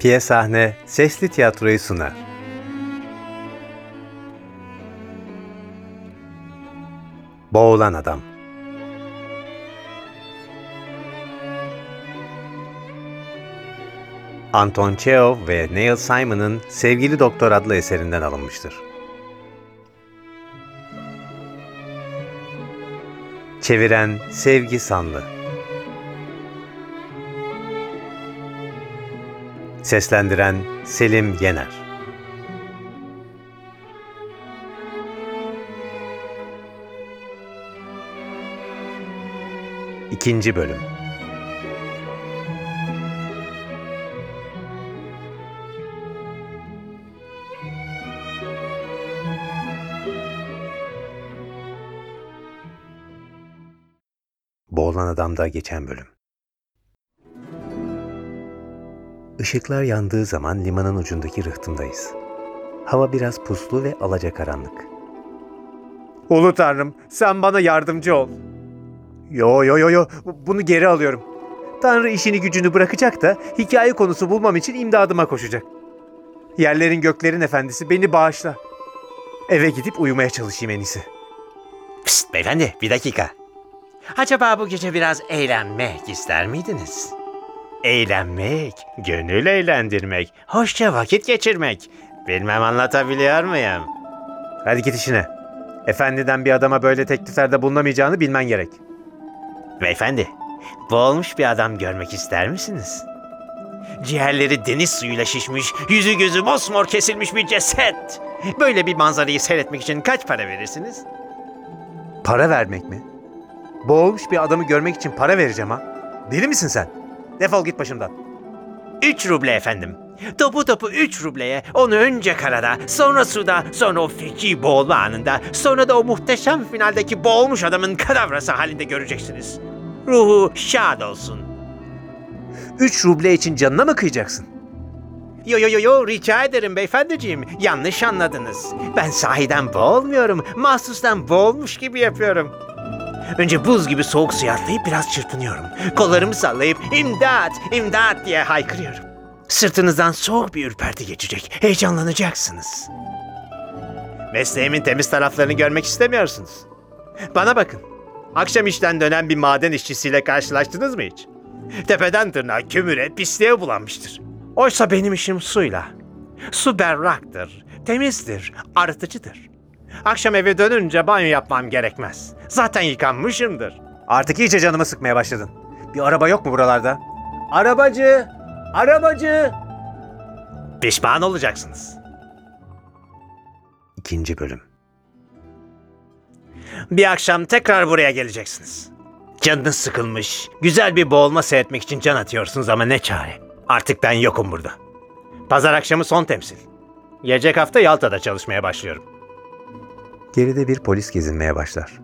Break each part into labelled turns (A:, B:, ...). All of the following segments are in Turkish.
A: Piye Sahne Sesli Tiyatroyu sunar. Boğulan Adam Anton Chekhov ve Neil Simon'ın Sevgili Doktor adlı eserinden alınmıştır. Çeviren Sevgi Sanlı Seslendiren Selim Yener İkinci Bölüm Boğulan Adam'da geçen bölüm. Işıklar yandığı zaman limanın ucundaki rıhtımdayız. Hava biraz puslu ve alacakaranlık. Ulu Tanrım, sen bana yardımcı ol. Yo yo yo yo, bunu geri alıyorum. Tanrı işini gücünü bırakacak da hikaye konusu bulmam için imdadıma koşacak. Yerlerin göklerin efendisi beni bağışla. Eve gidip uyumaya çalışayım en iyisi.
B: Psst beyefendi bir dakika. Acaba bu gece biraz eğlenmek ister miydiniz? Eğlenmek, gönül eğlendirmek, hoşça vakit geçirmek. Bilmem anlatabiliyor muyum?
A: Hadi git işine. Efendiden bir adama böyle tekliflerde bulunamayacağını bilmen gerek.
B: Beyefendi, boğulmuş bir adam görmek ister misiniz? Ciğerleri deniz suyuyla şişmiş, yüzü gözü mosmor kesilmiş bir ceset. Böyle bir manzarayı seyretmek için kaç para verirsiniz?
A: Para vermek mi? Boğulmuş bir adamı görmek için para vereceğim ha. Deli misin sen? Defol git başımdan.
B: 3 ruble efendim. Topu topu 3 rubleye onu önce karada, sonra suda, sonra o feci boğulma anında, sonra da o muhteşem finaldeki boğulmuş adamın kadavrası halinde göreceksiniz. Ruhu şad olsun.
A: 3 ruble için canına mı kıyacaksın?
B: Yo yo yo yo rica ederim beyefendiciğim. Yanlış anladınız. Ben sahiden boğulmuyorum. Mahsustan boğulmuş gibi yapıyorum. Önce buz gibi soğuk suya atlayıp biraz çırpınıyorum. Kollarımı sallayıp imdat, imdat diye haykırıyorum. Sırtınızdan soğuk bir ürperti geçecek. Heyecanlanacaksınız. Mesleğimin temiz taraflarını görmek istemiyorsunuz. Bana bakın. Akşam işten dönen bir maden işçisiyle karşılaştınız mı hiç? Tepeden tırnağa kömüre, pisliğe bulanmıştır. Oysa benim işim suyla. Su berraktır, temizdir, arıtıcıdır. Akşam eve dönünce banyo yapmam gerekmez. Zaten yıkanmışımdır.
A: Artık iyice canımı sıkmaya başladın. Bir araba yok mu buralarda? Arabacı! Arabacı!
B: Pişman olacaksınız.
A: İkinci bölüm.
B: Bir akşam tekrar buraya geleceksiniz. Canınız sıkılmış, güzel bir boğulma seyretmek için can atıyorsunuz ama ne çare. Artık ben yokum burada. Pazar akşamı son temsil. Gelecek hafta Yalta'da çalışmaya başlıyorum.
A: Geride bir polis gezinmeye başlar.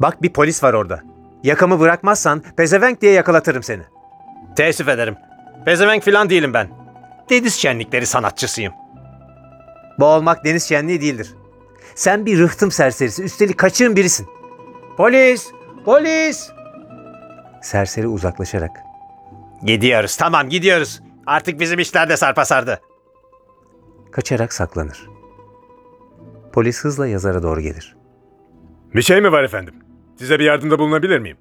A: Bak bir polis var orada. Yakamı bırakmazsan pezevenk diye yakalatırım seni.
B: Teessüf ederim. Pezevenk falan değilim ben. Deniz şenlikleri sanatçısıyım.
A: Boğulmak deniz şenliği değildir. Sen bir rıhtım serserisi, üstelik kaçığın birisin. Polis! Polis! Serseri uzaklaşarak.
B: Gidiyoruz, tamam gidiyoruz. Artık bizim işler de sarpa sardı.
A: Kaçarak saklanır. Polis hızla yazara doğru gelir.
C: Bir şey mi var efendim? Size bir yardımda bulunabilir miyim?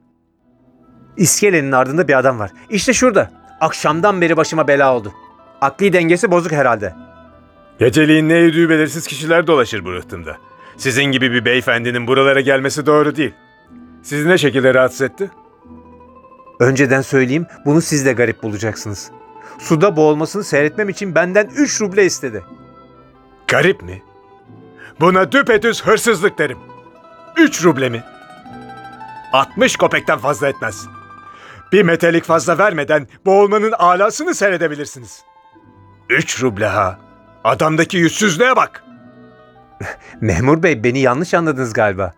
A: İskelenin ardında bir adam var. İşte şurada. Akşamdan beri başıma bela oldu. Akli dengesi bozuk herhalde.
C: Geceliğin ne yediği belirsiz kişiler dolaşır bu rıhtımda. Sizin gibi bir beyefendinin buralara gelmesi doğru değil. Sizi ne şekilde rahatsız etti?
A: Önceden söyleyeyim bunu siz de garip bulacaksınız. Suda boğulmasını seyretmem için benden 3 ruble istedi.
C: Garip mi? Buna düpedüz hırsızlık derim. Üç ruble mi? 60 kopekten fazla etmez. Bir metelik fazla vermeden boğulmanın alasını seyredebilirsiniz. Üç ruble ha. Adamdaki yüzsüzlüğe bak.
A: Memur bey beni yanlış anladınız galiba.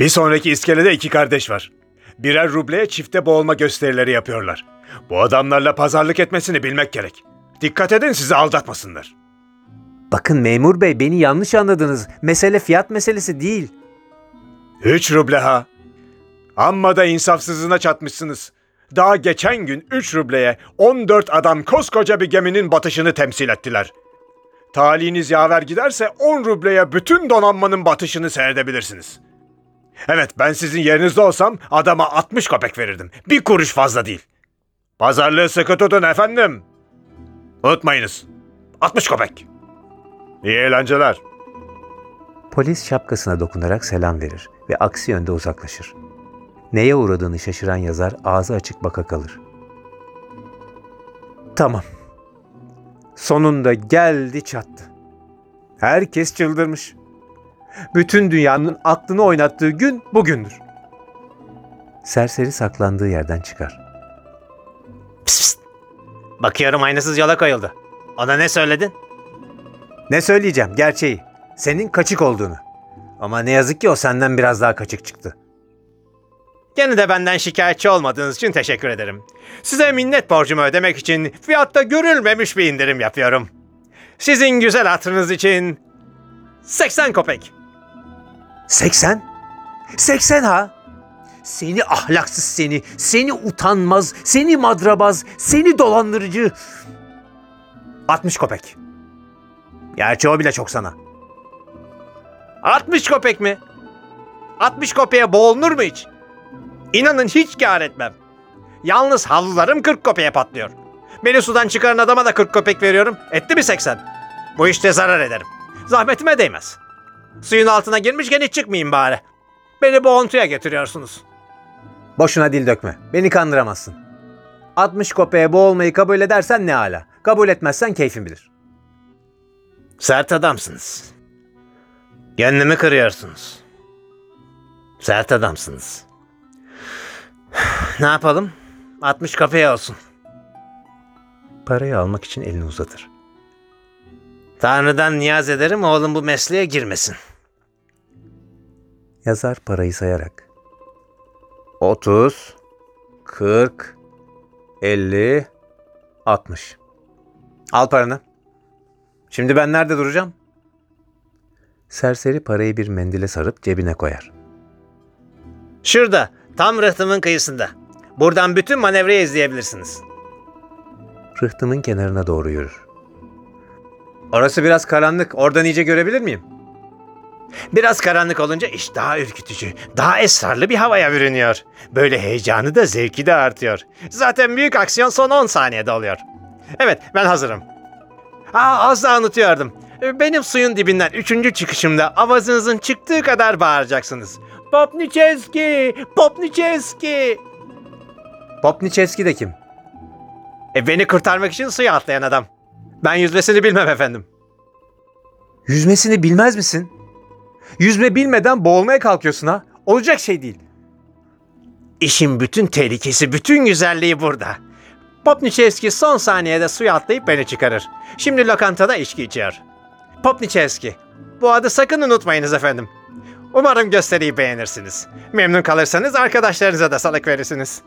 C: Bir sonraki iskelede iki kardeş var. Birer rubleye çifte boğulma gösterileri yapıyorlar. Bu adamlarla pazarlık etmesini bilmek gerek. Dikkat edin sizi aldatmasınlar.
A: Bakın memur bey beni yanlış anladınız. Mesele fiyat meselesi değil.
C: Üç ruble ha. Amma da insafsızlığına çatmışsınız. Daha geçen gün 3 rubleye 14 adam koskoca bir geminin batışını temsil ettiler. Talihiniz yaver giderse 10 rubleye bütün donanmanın batışını seyredebilirsiniz. Evet ben sizin yerinizde olsam adama 60 kopek verirdim. Bir kuruş fazla değil. Pazarlığı sıkı tutun efendim. Unutmayınız. 60 kopek. İyi eğlenceler.
A: Polis şapkasına dokunarak selam verir ve aksi yönde uzaklaşır. Neye uğradığını şaşıran yazar ağzı açık baka kalır. Tamam. Sonunda geldi çattı. Herkes çıldırmış. Bütün dünyanın aklını oynattığı gün bugündür. Serseri saklandığı yerden çıkar.
B: Pıs pıs. Bakıyorum aynasız yola koyuldu. Ona ne söyledin?
A: Ne söyleyeceğim gerçeği. Senin kaçık olduğunu. Ama ne yazık ki o senden biraz daha kaçık çıktı.
B: Gene de benden şikayetçi olmadığınız için teşekkür ederim. Size minnet borcumu ödemek için fiyatta görülmemiş bir indirim yapıyorum. Sizin güzel hatırınız için 80 kopek.
A: 80? 80 ha? Seni ahlaksız seni, seni utanmaz, seni madrabaz, seni dolandırıcı. 60 kopek. Gerçi o bile çok sana.
B: 60 kopek mi? 60 kopeye boğulunur mu hiç? İnanın hiç kâr etmem. Yalnız havlularım 40 kopeye patlıyor. Beni sudan çıkaran adama da 40 kopek veriyorum. Etti mi 80? Bu işte zarar ederim. Zahmetime değmez. Suyun altına girmişken hiç çıkmayayım bari. Beni boğuntuya getiriyorsunuz.
A: Boşuna dil dökme. Beni kandıramazsın. 60 kopeye boğulmayı kabul edersen ne hala. Kabul etmezsen keyfin bilir.
B: Sert adamsınız. Gönlümü kırıyorsunuz. Sert adamsınız. Ne yapalım? 60 kopya olsun.
A: Parayı almak için elini uzatır.
B: Tanrı'dan niyaz ederim oğlum bu mesleğe girmesin.
A: Yazar parayı sayarak. 30, 40, 50, 60. Al paranı. Şimdi ben nerede duracağım? Serseri parayı bir mendile sarıp cebine koyar.
B: Şurada, tam rıhtımın kıyısında. Buradan bütün manevrayı izleyebilirsiniz.
A: Rıhtımın kenarına doğru yürür. Orası biraz karanlık. Oradan iyice görebilir miyim?
B: Biraz karanlık olunca iş daha ürkütücü, daha esrarlı bir havaya bürünüyor. Böyle heyecanı da zevki de artıyor. Zaten büyük aksiyon son 10 saniyede oluyor. Evet, ben hazırım. Aa, az daha unutuyordum. Benim suyun dibinden üçüncü çıkışımda avazınızın çıktığı kadar bağıracaksınız. Popniçeski! Popniçeski!
A: Popniçevski de kim?
B: E, beni kurtarmak için suya atlayan adam. Ben yüzmesini bilmem efendim.
A: Yüzmesini bilmez misin? Yüzme bilmeden boğulmaya kalkıyorsun ha. Olacak şey değil.
B: İşin bütün tehlikesi, bütün güzelliği burada. Popniçevski son saniyede suya atlayıp beni çıkarır. Şimdi lokantada içki içiyor. Popniçevski. Bu adı sakın unutmayınız efendim. Umarım gösteriyi beğenirsiniz. Memnun kalırsanız arkadaşlarınıza da salık verirsiniz.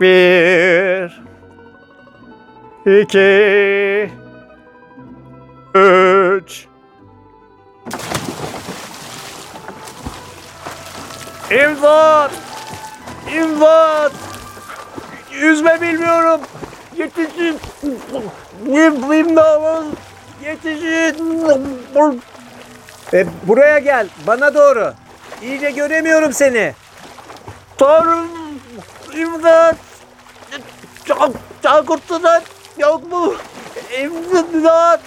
B: Bir... iki... Üç... İmdat! İmdat! Yüzme bilmiyorum. Yetişin. İm- İmdat! Yetişin.
A: E, buraya gel. Bana doğru. İyice göremiyorum seni.
B: Tanrım! İmdat! Çok kurtulan yok mu? İmdat!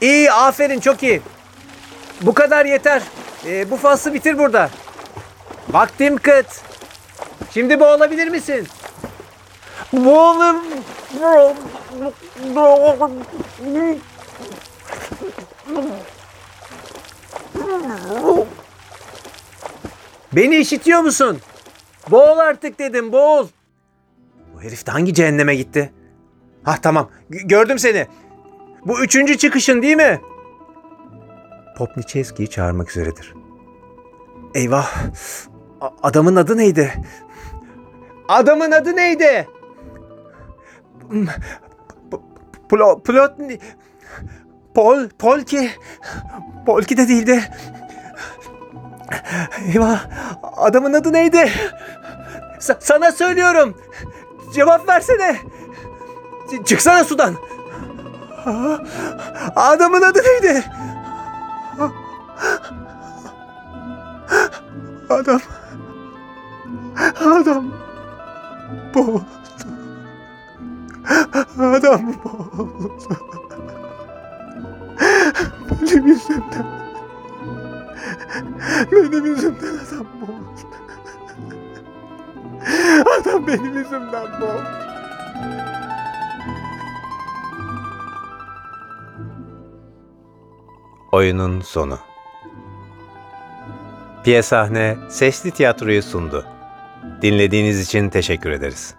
A: İyi, aferin, çok iyi. Bu kadar yeter. E, bu faslı bitir burada. Vaktim kıt. Şimdi boğulabilir misin?
B: Boğulur.
A: Beni işitiyor musun? Boğul artık dedim, boğul. Bu herif de hangi cehenneme gitti? Hah tamam, G- gördüm seni. Bu üçüncü çıkışın değil mi? Popniçevski'yi çağırmak üzeredir. Eyvah, A- adamın adı neydi? Adamın adı neydi? Hmm, P- Plo, Plotni... Pol, Polki... Polki de değildi. Eyvah, Adamın adı neydi? Sa- sana söylüyorum. Cevap versene. Ç- çıksana sudan. Adamın adı neydi? benim yüzümden boğuldu. Oyunun sonu Piye Sahne sesli tiyatroyu sundu. Dinlediğiniz için teşekkür ederiz.